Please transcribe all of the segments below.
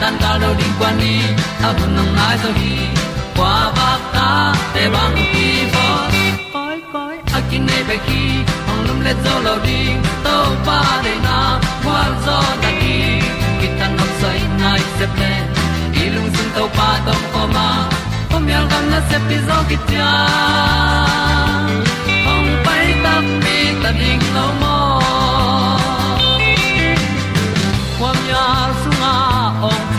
tan cao do đi qua đi, ta bu nang mai zo gi qua ba ta te bang ki bo koi koi a kin nei be ki ong lum le zo lo di to pa de na kwa zo ta ki ki tan nok sai nai se ple i lung sun to pa tom ko ma. Ko myal gam na se pi zo ki tia ong pai ta mi ta ding lo mo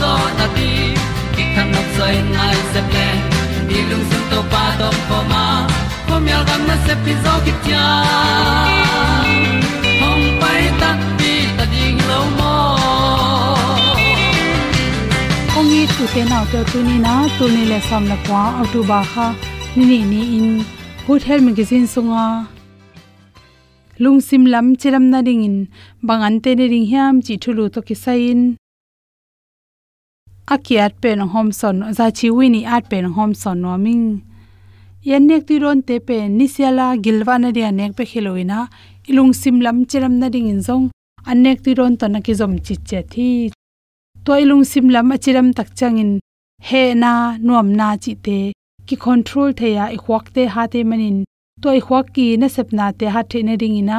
zo na ti ki kan nok sai nai se ple ni lung sun to pa to pa ma. Ko myal gam na se pi zo ki tia hom pai ta ti ta ding lo mo ong i tu te nau te tu ni na tu ni le sam na kwa autu ba kha ni ni ni in good health magazine sunga lungsim lam chiram na ring in. Bangan te ne ring hiam chi thulu to ki sain akiat pen hom son za chi wini at pen hom son no ming yan nek ti ron te pe, nisiala gilwa na dia nek pe khiloina ilung sim lam chiram na ding in zong. Anek ti ron to na ki zom chi che thi. To ilung sim lam achiram tak changin he na, nuam na chi te. Ki control the ya, i khwak te ha te manin toy khwak ki na sepna te ha the na ding ina.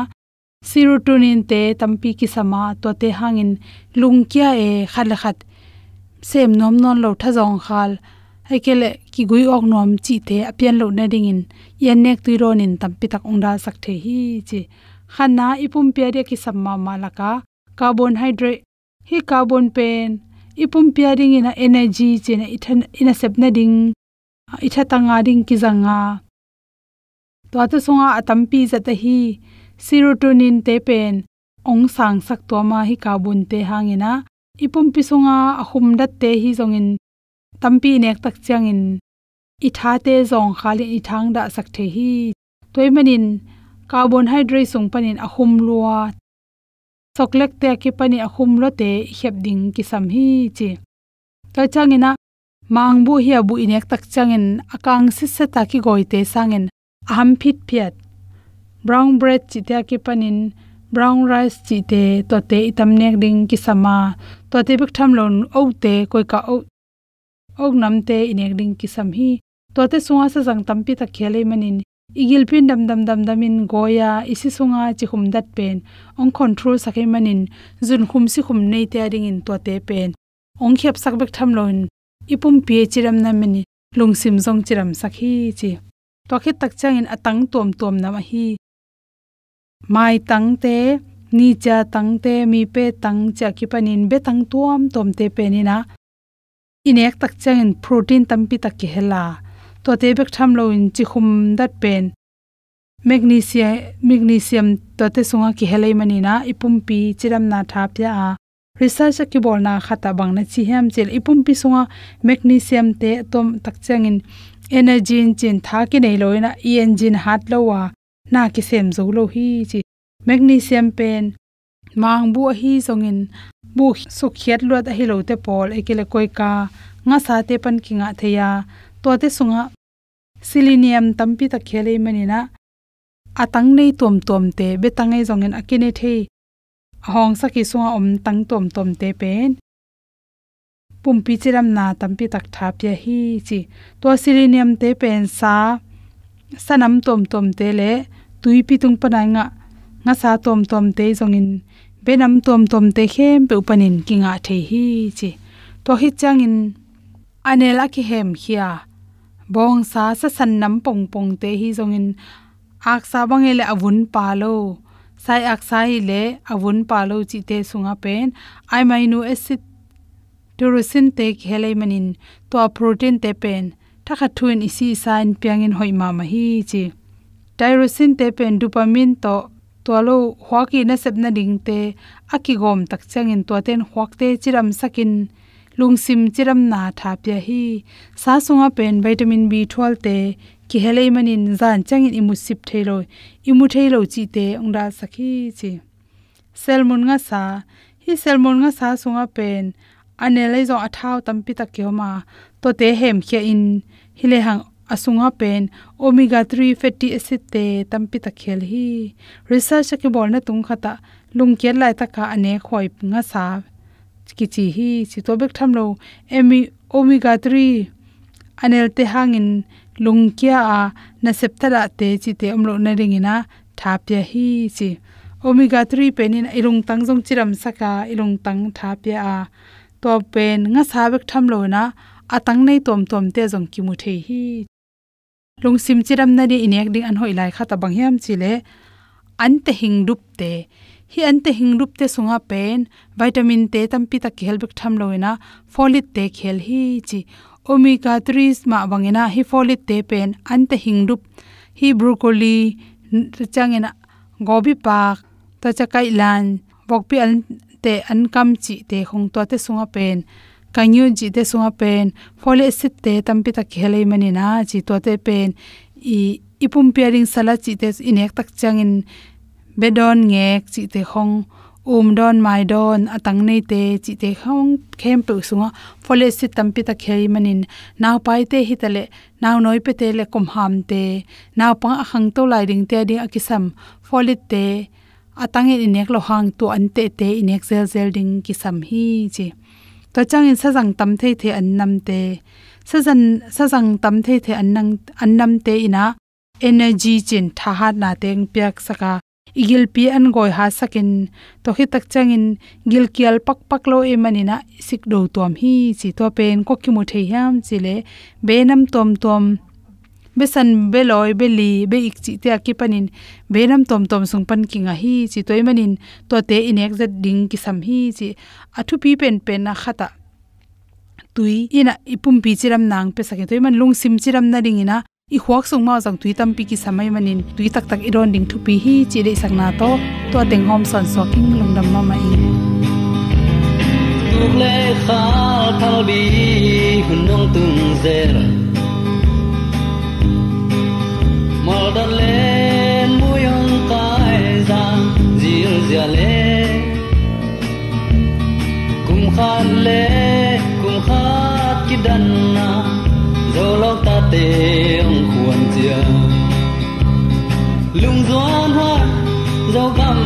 Serotonin te, tampi ki sama to te hangin lungkya e khal khat sem nom non lo tha jong khal. Haikele ki gui ok nom chi te apian lo na ding in. Yan nek tu ron in tampi tak ongda sak the hi chi. Khana ipum pya de ki samma malaka carbon hydrate. Hi carbon pen. Ipum pya ding ina energy chena ithan ina sepna ding. Itha tanga ding ki zanga to ata songa atampi zata hi. Serotonin te pen. Ong sang sak to ma hi carbon te hangina ipum pisunga ahum dat te hi zongin tampi nek tak changin i tha te zong khali i thang da sak the hi. Toy manin carbohydrate sung panin ahum lua. Chocolate te ki pani ahum lo te hep ding ki sam hi chi ta changina mangbu hi abu inek tak changin akang si se ta ki goite sangin aham phit phiat. Brown bread chi te ki panin brown rice chi te, to te itam nek ding ki sama to te bik tham lon o te, koi ka o ok nam te inek ding ki sam hi. To te sunga sa jang tampi ta khele manin. Igil pin dam dam dam in goya, isi sunga chi khum dat pen. Ong control sakai manin. Zun khum si khum nei te ring in to te pen. Ong khep sak bik tham lon. Ipum pi chiram na mani. Lungsim jong chiram sakhi chi. To khit tak chang in atang tom tom na ma hi mai tang te, ni cha tang te, mi pe tang cha ki panin be tang tuam tom te pe ni na. Inek tak chang in protein tampi tak ki hela. To te bek tham lo in chi khum dat pen. Magnesium magnesium to te sunga ki helai mani na, ipum pi chiram na tha pya a. Research ki bol na khata bang na chi hem chel, ipum pi sunga, magnesium te tom tak changin energy in chin tha ki nei loina e engine hat lo wa. Na ki sem zo lo hi chi magnesium pen mang bu hi zongin bu su khiat lo da hi lo te pol ekele koi ka nga sa te pan ki nga theya to te sunga selenium tampi ta khele manina atang nei tom tom te betangai zongen akine thei hong saki sunga om tang tom tom te pen pumpi chiram na tampi tak tha pya hi chi to selenium te pen sa sanam tom tom te le tui pi tung panai nga nga sa tom tom te zongin. Benam tom tom te khem pe upanin kinga the hi chi. To hi changin. Anela ki hem khia. Bong sa sa san nam pong pong te hi zongin. Ak sa bangele avun palo sai ak sai le avun palo chi te sunga pen. Ai mainu acid. Tyrosine te khelei manin. To protein te pen. Thakha thuin isi sign piangin hoima ma hi chi tyrosine te pen dopamine to tolo hwaki na sepna ding te akigom tak changin to ten hwakte chiram sakin lungsim chiram na tha pya hi. Sa sunga pen vitamin b12 te ki helei manin zan changin imu sip thailo imu thailo chi te ongda sakhi chi. Selmon nga sa, hi selmon nga sa sunga pen anelai zo athau tampi ta kyoma to te hem khia in hile hang asunga pen, omega 3 fatty acid te tampi ta khel hi. Research ke bol na tung khata lungkel lai ta ka ane khoi nga sa. Ki chi hi chi to bek tham lo emi, omega 3 anel te hangin lungkia a na septara te chi te omlo na ringina thapya hi chi. Omega 3 penin ilung tang jong chiram saka ilung tang thapya a. To pen nga sabek tham lo na, atang nei tom tom te jong ki mu the hi lung sim chiram na ri inek ding an hoi lai kha ta bang hiam chile. An te hing rup te. Hi an te hing rup te sunga pen. Vitamin te tampi ta khel bek tham loina folate te khel hi chi. Omega 3 ma bangena hi folate te pen. An te hing rup. Hi broccoli changena gobi pak ta cha kai lan bokpi an te, an kam chi te khong to te sunga pen kanyu ji te sunga pen folic acid te tampi ta khelei mani na chi to te pen. I, ipum pairing sala chi te inek tak changin bedon ngek chi te khong um don, mai don, atang nei te chi te khong khem pe sunga. Folic acid tampi ta khelei manin naw pai te hitale naw noi pe te le kom ham te naw pang hang to lai ding te ding akisam. Folic te atange inek lo hang to ante te inek zel zel ding kisam hi chi to chang in sajang tam the the an nam te sajan sajang tam the the an nang an nam te ina energy chin tha ha na teng pyak saka. Igil pi an goi ha sakin. To hi tak chang in gil kial pak pak lo e manina sik do tom hi. Chi to pen ko ki mu the ham chile be nam tom tom besan beloi, beli be ik chi te ki panin. Benam tom tom sung pan kinga hi, chi toy manin. To te inek zat ding ki sam hi, chi athu pi pen pen na khata. Tui ina ipum pi chiram nang pe sakhe toy man lung sim chiram na ding ina. I huak sung ma jang tui tam pi ki samai manin. Tui tak tak iron ding thu pi hi, chi de sakna to. To teng hom son so king lungdam ma mai. Tuk le kha thal bi, hun nong tung zer. Khan le cùng khát ki dan na zo lo ta te ong khuan chia lung doan hoa zo gam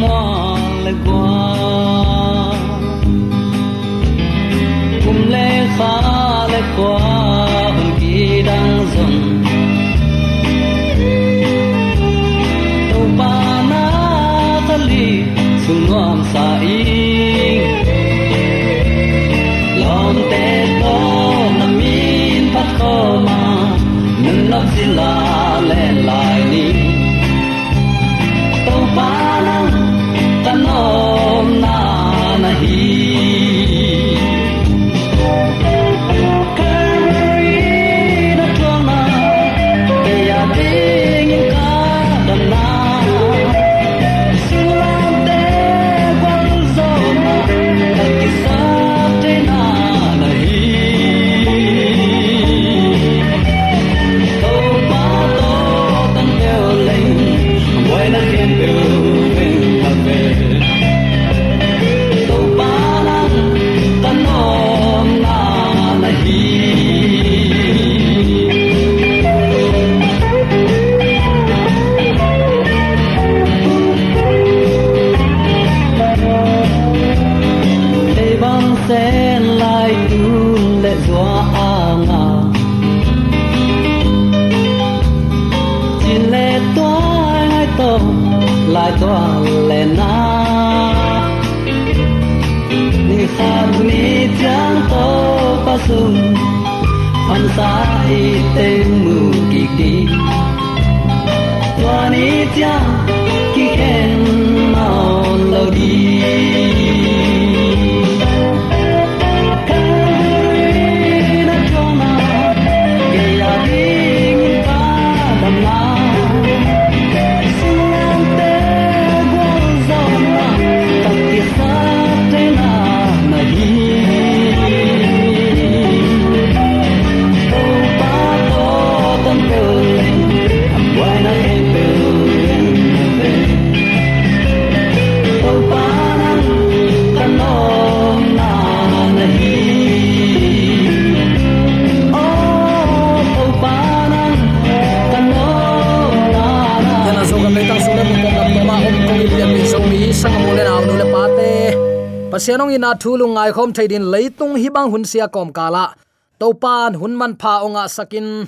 mo le qua. Cùng le khát le qua. Pan sa i te mu ki ki Toa ni cha ki ken non lo đi. Pasianong ina thulung ngai khom theidin leitung hi bang hun sia kom kala. Topan hun man pha onga sakin.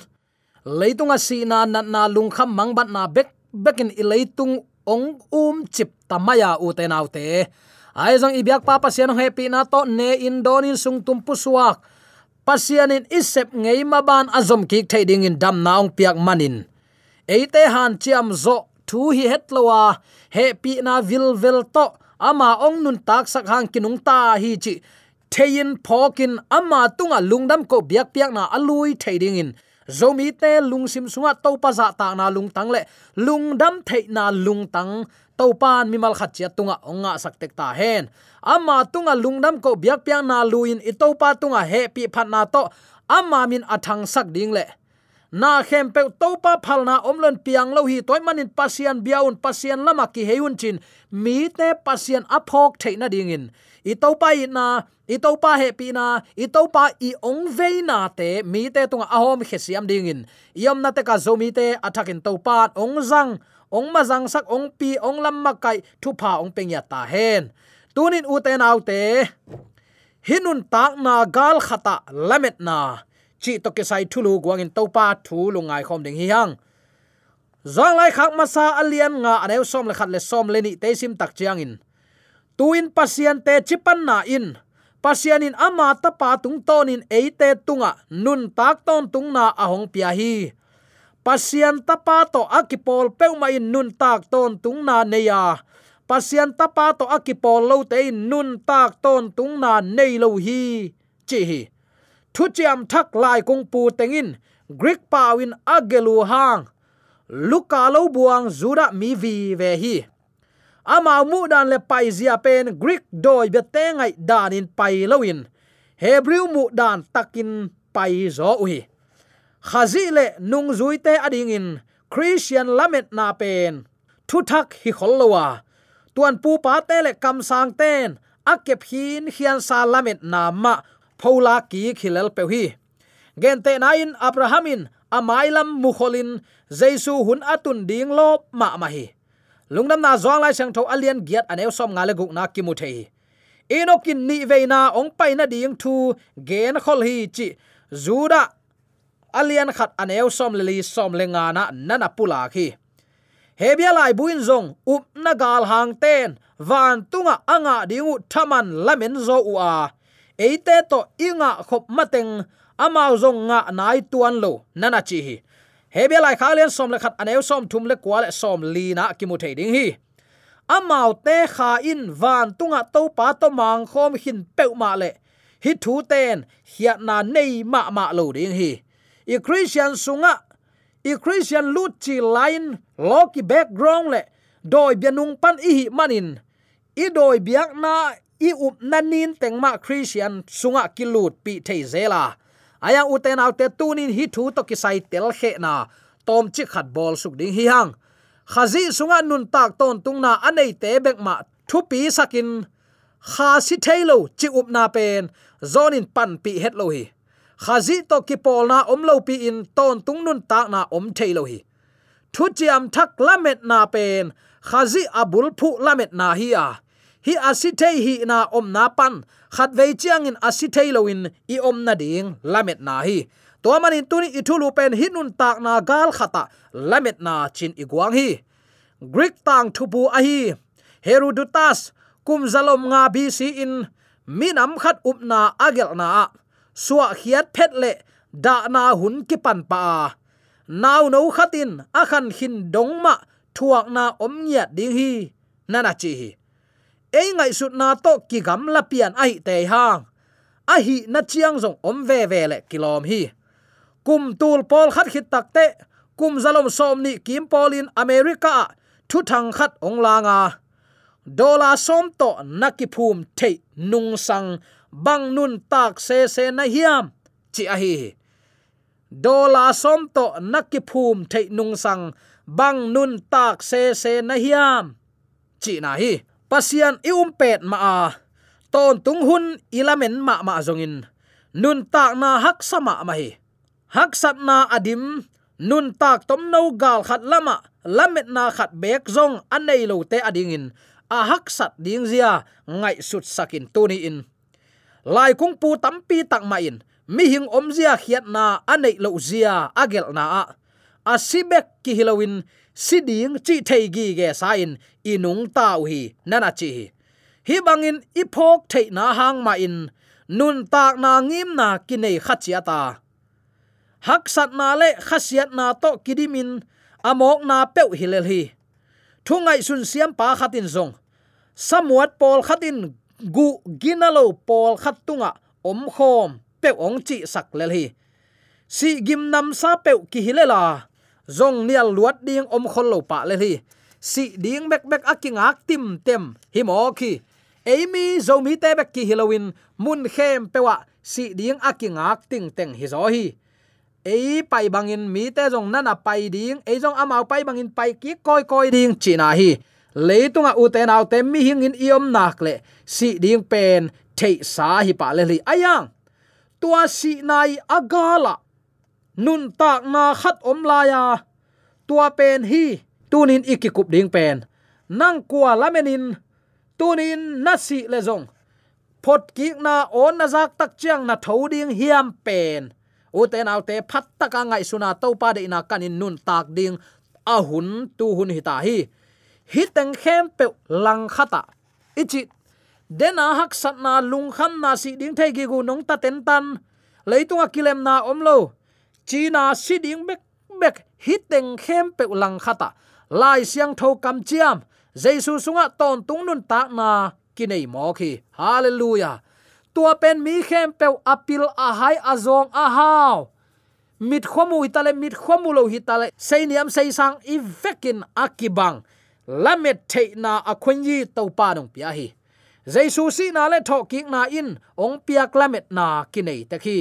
Leitunga si na nat na lung kham mang bat na bek, bekin i leitung ong um chip tamaya u te naw te. Ai zong ibyak pa pasianong happy na to ne in donin sung tum pusuak. Pasianin isep ngei maban azom ki thading in dam na ong piak manin. Eite han chiam zo thu hi hetlowa he pi na vil vel to ama ong nun tak sak hang kinung ta hi chi. Thein phokin ama tunga lungdam ko biak piak na alui theiding in. Zomi te lungsim sunga to pa za ta na lung tang le. Lungdam thei na lung tang. To pan mi mal khat tunga onga sak tek ta hen. Ama tunga lungdam ko biak piak na luin i to pa tunga he pi phat na to. Ama min athang sak ding le na khem pe to pa om omlon piang lo hi toy manin pasian biaun pasian lama ki heun chin. Mi te pasian aphok theina ding in. I to pa i na, i to pa he pi na, i to pa i ong ve na te mi te tunga ahom khesiam ding in. Yom na te ka zo mi te athakin to pa ong zang, ong ma zang sak ong pi ong lam ma kai thu pha ong peng ya ta hen. Tunin u te nau te, hinun tak na gal khata lamet na chi to ke sai thulu guang in topa thu lungai khom ding hi hang zang lai khak masa alian nga aneu som le khat le som le ni te sim tak chiang in. Tuin pasian te chipan na in. Pasian in ama ta pa tung ton in eite tunga. Nun tak ton tung na ahong pia hi. Pasian ta pa to akipol peuma in nun tak ton tung na neya pasian ta pa to akipol lo te nun tak ton tung na nei lo hi. Chi hi thu chiam thak lai kung pu tengin, greek pawin agelu hang, luka lo buang zura mi vi ve hi. Ama mu dan le pai zia pen, greek doi be te ngai dan in pai loin hebrew mu dan takin pai zo ui khazi le nung zui te ading in, christian lamet na pen. Thu thak hi khollowa tuan pu pa te le kam sang ten, akep hin hian sa lamet na ma phola ki khilal pe hi gen te abrahamin, amailam mukholin jesu hun atun ding lo ma ma hi. Lungnam na zong lai sang tho alian giat aneu som ngale guk na ki mu thei. Inokin ni veina ong pai na ding thu gen khol hi chi. Zuda alian khat aneu som le li som le nga na nana pula khi. Hebia lai buin zong up na gal hang ten van tunga anga dingu thaman lamen zo u a eite to inga khop mateng, amao zong nga nai tuan lo, nana chi hi. Hebe lai khalian som le khat aneu som thum le kwal e som li na ki mu thei ding hi. Amao te kha in van tunga to pa to mang khom hin peu ma le. Hi thu ten hiat na nei ma ma lo ding hi. I christian sunga, i christian lut chi line loki background le. Doi bianung pan i hi manin. I doi biak na i up nanin tengma christian sunga kilut pi thei zela. Aya uten autte tunin hi thu to kisai tel khe na. Tom chi khat bol suk ding hi hang. Khazi sunga nun tak ton tungna anei te bek ma thu pi sakin. Kha si thailo chi up na pen. Zonin pan pi het lo hi. Khazi to ki pol na om lo pi in ton tung nun tak na om thailo hi. Thu chiam thak lamet na pen. Khazi abul phu lamet na hi a. à hi asithei hi na om na pan. Khat vei chiang in asithei lo i om na ding. Lamet na hi. To manin tuni ithulu pen hinun tak na gal khata. Lamet na chin igwang hi. Greek tang thupu a hi. Herodotus, kum zalom nga si in. Minam khat upna agel na. Suwa khiat phet le. Da na hun ki pan pa. Naw no khatin. Akhan hin dong ma. Thuak na om nya ding hi. Nana chi hi ei ngai sut na to ki gam la pian ai te hang a hi na chiang zong om ve ve le kilom hi. Kum tul pol khat khit tak te kum zalom som ni kim polin america thu thang khat ong la nga. Dola som to nakiphum thei nung sang bang nun tak se se na hiam chi a hi dola som to nakiphum thei nung sang bang nun tak se se na hiam chi na hi pasian i pet ma a ton tung hun ilamen ma ma zongin. Nun tak na hak sama ma hi. Hak sat na adim, nun tak tom no gal khat lama, lamet na khat bek zong anei lo te ading in a hak sat ding zia, ngai sut sakin tuni in. Lai kung pu tampi tak ma in. Mi hing om zia khiat na anei lo zia agel na a. Asibek ki hilowin siding chi thei gi ge sain, inung tau hi, nana chi hi. Hi bangin ipok thei na hang ma in, nun tak na ngim na kinai khachia ta. Hak sat na le khasiat na to kidimin amok na pe hilel hi. Thungai sun siam pa khatin zong. Samuat pol khatin, gu ginalo pol khatunga om khom pe ong chi sak lel hi. Si gim nam sa pe ki hilela zong nial luat ding om khol lo pa le hi si ding bek bek akingak tim tem hi mo khi. Amy zomi te bek ki halloween, mun khem pewa si ding akingak ting teng hi zo hi. Ei pai bangin mi te jong nana pai ding, ei zong amao pai bangin pai ki koi koi ding china hi. Leitunga uten au tem mi hing in iom nak le. Si ding pen thei sa hi pa le li. Ayang, tua si nai agala nun tak na khat om la ya. Tua pen hi, tunin ikikup ding pen. Nang kwa lamenin, tunin nasi le zong. Phot ki na on na zak tak chiang na thoding hiam pen. U te nau te phat taka ngai suna to pa de na kanin nun tak ding a hun tu hun hi ta hi. Hi teng khem pe lang khata. Ichi dena hak sat na lung kham na si ding thai gi gu nong ta ten tan. Leitunga kilem na omlo china si ding bek bek hi teng khem pe lang khata lai siang tho kam chiam jesu sunga ton tung nun ta na kinai mo khi hallelujah tua pen mi khem pe apil a hai a zong a hao mit khomu hitale mit khomu lo hitale sei niam sei sang i vekin akibang lamet theina akhunyi topa nong pia hi jaisu si na le tho ki na in ong piak lamet na kinai ta khi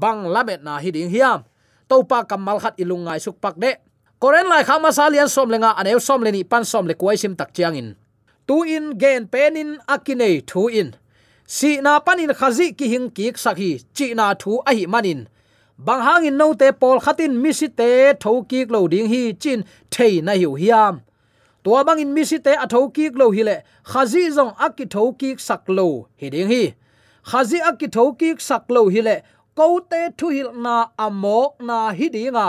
bang lamet na hi ding hiam topa kamal khat ilungai suk pak de. Koren lai khama salian som lenga aneu som leni pan som le kuai sim tak chiang in. Tu in gen penin akine thu in. Si na panin khazi ki hing ki sakhi, chi na thu a hi manin. Bang hangin no te pol khatin mi si te tho ki lo ding hi chin thei na hiu hiam. Tua bang in mi si te a tho ki lo hi le, khazi zong akki tho ki sak lo hi ding hi. Khazi akki tho ki sak lo hi le ko te thu hil na amok na hi dinga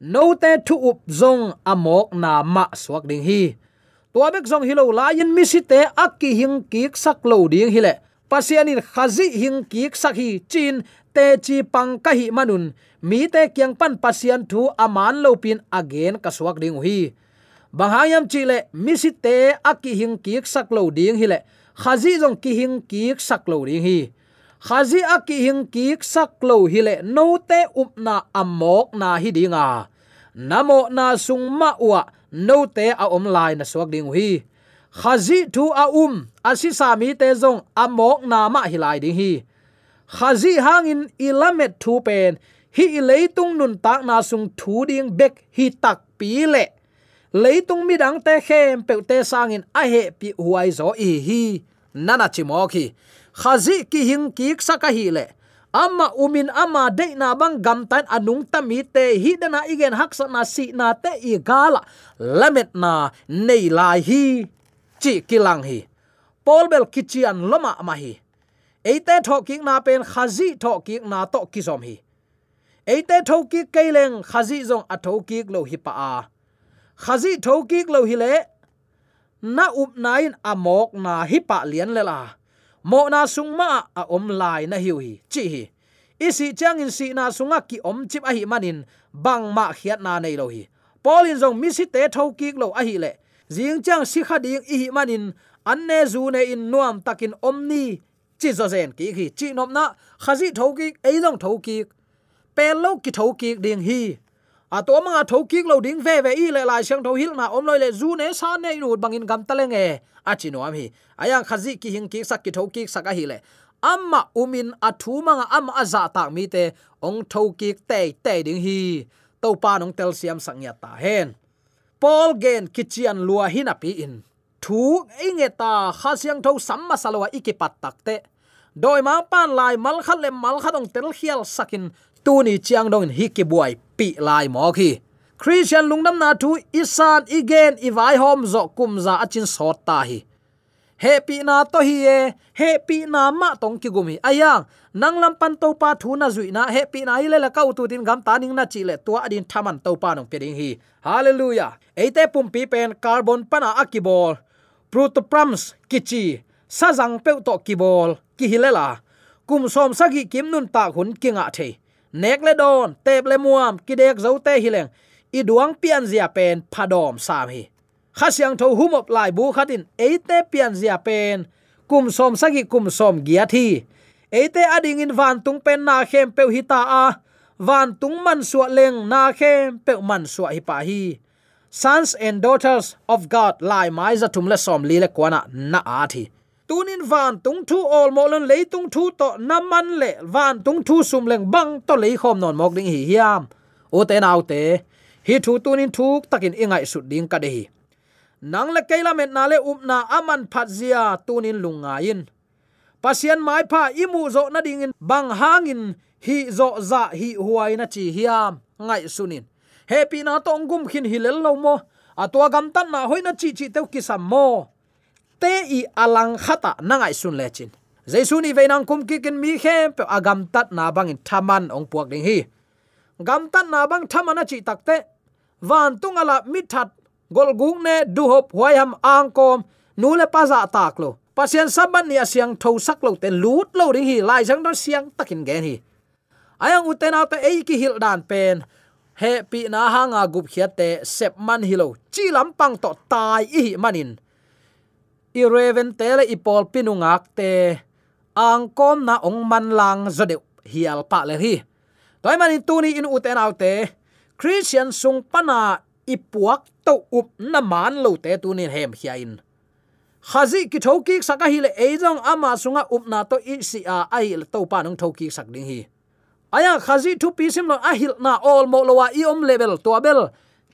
no te thu up zong amok na ma suak ding hi. Tua bek zong hilo la yin mi si te akki hing ki sak lo ding hi le. Pasianin khazi hing ki sak hi chin te chi pang ka hi manun. Mi te kyang pan pasian thu aman lo pin again ka suak ding hi. Bahayam chile misite akki hing kiek sak lo ding hi le. Khazi zong ki hing kiek sak lo ding hi khazi aki hing ki sak lo hile no te upna amok na hi dinga namo na sung ma wa no te a om lai na swak ding hi. Khazi thu a um asi sami te zong amok na ma hilai ding hi. Khazi hangin ilamet thu pen, hi leitung nun tak na sung thu ding bek hi tak pi le. Leitung mi dang te khem pe te sangin a he pi huai zo i hi. Nana chimokhi khazi ki hing ki saka hi le. Amma umin ama de na bang gam tan anung tami te hi dana igen hak sa na si na te i gala. Lamet na nei lai hi, chi kilang hi. Pol bel kichian loma ma hi. Eite tho ki na pen khazi tho ki na to kisom hi. Eite tho ki keileng khazi zong a tho ki lo hi pa a. Khazi thoki lo hi le, na up nain amok na hi pa lian le la mo na sungma a om lai na hiu hi. Chi hi. Isi chang in si na sunga ki om chip a hi manin, bang ma khiat na nei lo hi. Polin jong mi si te thoki lo a hi le. Jing chang si kha ding i hi manin, an ne zu ne in nuam takin om ni, chi zo zen ki hi. Chi nom na khazi thoki ei zong thoki pe lo ki thoki ding hi. À, a to manga à, thâu kik lo ding ve ve i le lai sang tho hil na om loi le zu ne sa ne nu bangin gam ta à a nói à am hi aya um khazi ki hing ki sak ki tho ki sak a hi le amma umin a thu manga am a za tak mi te ong tho ki te te ding hi to pa nong tel siam sang ya ta hen paul gen kichian lua hin api in. Thu inge ta kha siang tho samma salwa ikipat takte doi ma pan lai, mal khat le mal khat ong tel khial sakin tu ni chiang dong hi ki buai pi lai mo khi. Christian lungnam na thu, isan igen ivai hom, zo kum za achin sot ta hi. Happy na to hi e happy na ma tong ki gumi ayang nang lam pan to pa thu na zui na, happy na ile la kau tu tin gam ta ning na chi le tua adin thaman to pa nong peding hi. Hallelujah. Eite pum pi pen, carbon pana akibol protoprams kichi sajang pe to kibol ki hilela kum som sagi kim nun ta hun kinga the nek le don tep le muam, kidek zo te hileng i duang pian zia pen phadom sam hi. Khasyang tho humop lai bu khatin eite pian zia pen, kum som sagi kum som gia thi. Eite ading in van tung pen na khem pe hi ta a. Van tung man suwa leng na khem pe man suwa hi pa hi. Sons and daughters of god, lai mai za tum le som li le kwana na a thi tunin van tung thu ol mo lon lei tung thu to naman le van tung thu sum leng bang to lei khom non mok ding hi hiam. O te nau te, hi thu tunin thu takin ingai su ding ka de hi. Nang le keila met na le up na aman phat zia tunin lunga in pasian mai pha imu zo na ding in bang hangin hi zo za hi huai na chi hiam ngai sunin. Happy na tong gum khin hilel lo mo. Atwa gam tan na hoina chi chi teu kisam mo te i alang khata nangai sun lechin jaisu ni veinang kum ki kin mi khem pe agam tat na bang in thaman ong puak ding hi. Gam tat na bang thamana chi takte van tungala mi that gol gung ne du hop huai ham ang kom, nu le pa za tak lo. Pasien saban ni asyang thau sak lo te lut lo ding hi, lai jang don siang takin gen hi. Ayang uten ta ei ki hil dan pen, he pi na hanga gup khiat te sep man hilo chi lam pang to tai i manin i reven tele ipol pinungak te angkom na ong man lang zode hial pa le hi. Toy mani tuni in uten autte christian sung pana ipuak to up na man lo te tunin hem hiain khazi ki thoki saka hi le ejong ama sunga upna to i si a ai to pa nong thoki sak ding hi. Aya, khazi thu pi sim lo a hil na all mo lo wa i om level to bel,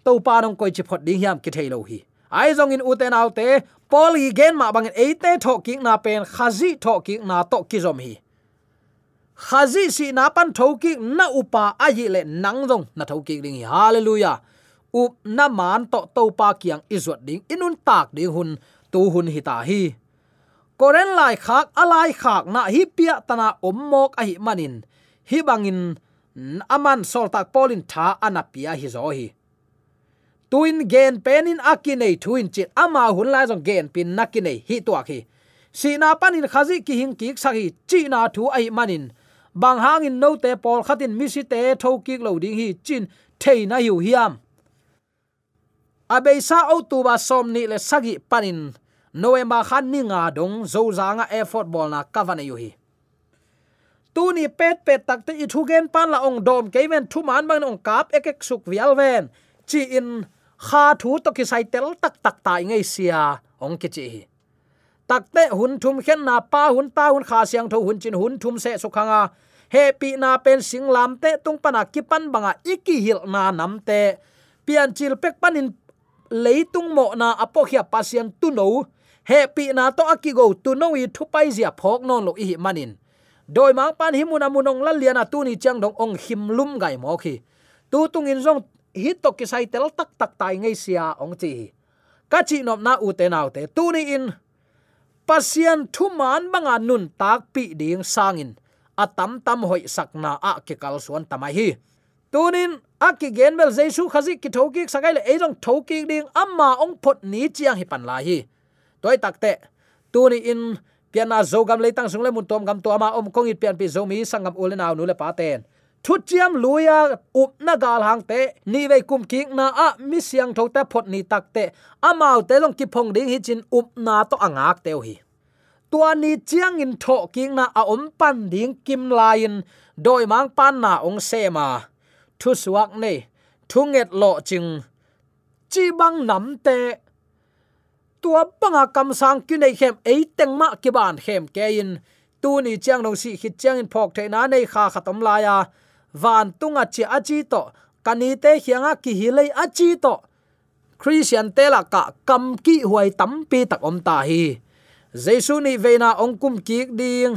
to pa nong koi chi phot ding hiam ki thei lo hi. Ai jong in uten autte pol hi gen ma bang eite tho ki na pen, khazi tho ki na to ki zom hi. Khazi si na pan tho ki na upa a hi le nang dong na tho ki ding hallelujah. Up na man to to pa kiang izot ding, inun tak ding hun, tu hun hi ta hi. Koren lai khak, alai khak na hi pia tana ommok a hi manin. Hi bangin aman sol tak polin tha anapia hi zo hi tuin gen penin akine tuin chit ama hun lai jong gen pin nakine hi to khi. Si na panin khazi ki hing ki sakhi chi na thu ai manin. Bang hangin no te pol khatin mi si te tho ki lo ding hi chin thei na hiu hiam. Abeisa o tu ba som ni le sagi panin. Noema khan ni nga dong zo zanga effort ball na kavane yu hi. Tu ni pet pet tak te i thu gen pan la ong dom ke ven thu man bang ong kap ek ek suk vial ven. Chi in kha thu to ki sai tel tak tak tai ngai sia, ong ki chi hi. Tak te hun thum khen na pa hun ta hun kha siang tho hun chin hun thum se su khanga he pi na pen sing lam te tung pana ki pan banga iki hil na nam te. Pian chil pek panin leitung mo na apo khia pasien tu no. He pi na to akigo tu no i thu pai zia phok non lo i manin. Doi mang pan himuna munong la liana tu ni chang dong ong him lum gai mo khi. Tu tung in zong hit to ki sai tel tak tak tai ngai sia, ong chi. Ka chi nop na u te nau te tu ni in. Pasian thu man banga nun tak pi ding sangin. Atam tam hoi sakna a ke kal suan tamai hi. Tunin aki genbel jesu khazi ki thoki sakai le ejong thoki ding amma ong phot ni chiang hi pan la hi. Toy takte tuni in piana zogam leitang sung le mun tom gam to ama om kongit pian pi zomi sangam ulen aw nu le paten thu chiam luya up na gal hang te, ni ve kum ki na a mi siang tho ta phot ni tak te amao te long ki phong ding hi chin up na to angak teu hi tua ni chiang in tho ki na a om pan ding kim lain, doi mang pan na ong se ma. Thu suak nei, thu nget lo ching, chi bang nam te. Tua banga kam sang ki nei khem, ei teng ma ki ban khem ke in. Tu ni chiang nong si khit chiang in phok the na nei kha khatom la ya van tunga chi achi to, kani te hianga ki hilei achi to. Christian te la ka kam ki huai tam pi tak om ta hi. Jesu ni veina ong kum ki ding.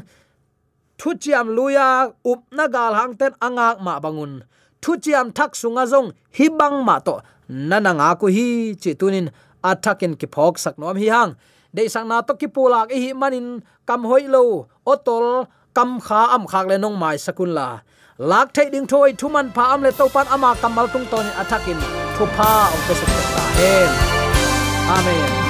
Thu chiam luya up na gal hang ten angak ma bangun. Thu chiam thak sunga jong hi bang ma to. Nananga ku hi chi tunin athakin ki phok sak nom hi hang. De sang na to ki pulak e hi manin kam hoi lo. Otol kam kha am khak le nong mai sakun la. Lak thai ding thoi thuman pha am le to pan ama kamal tung ton athakin thu pha ong pe sak ta hen amen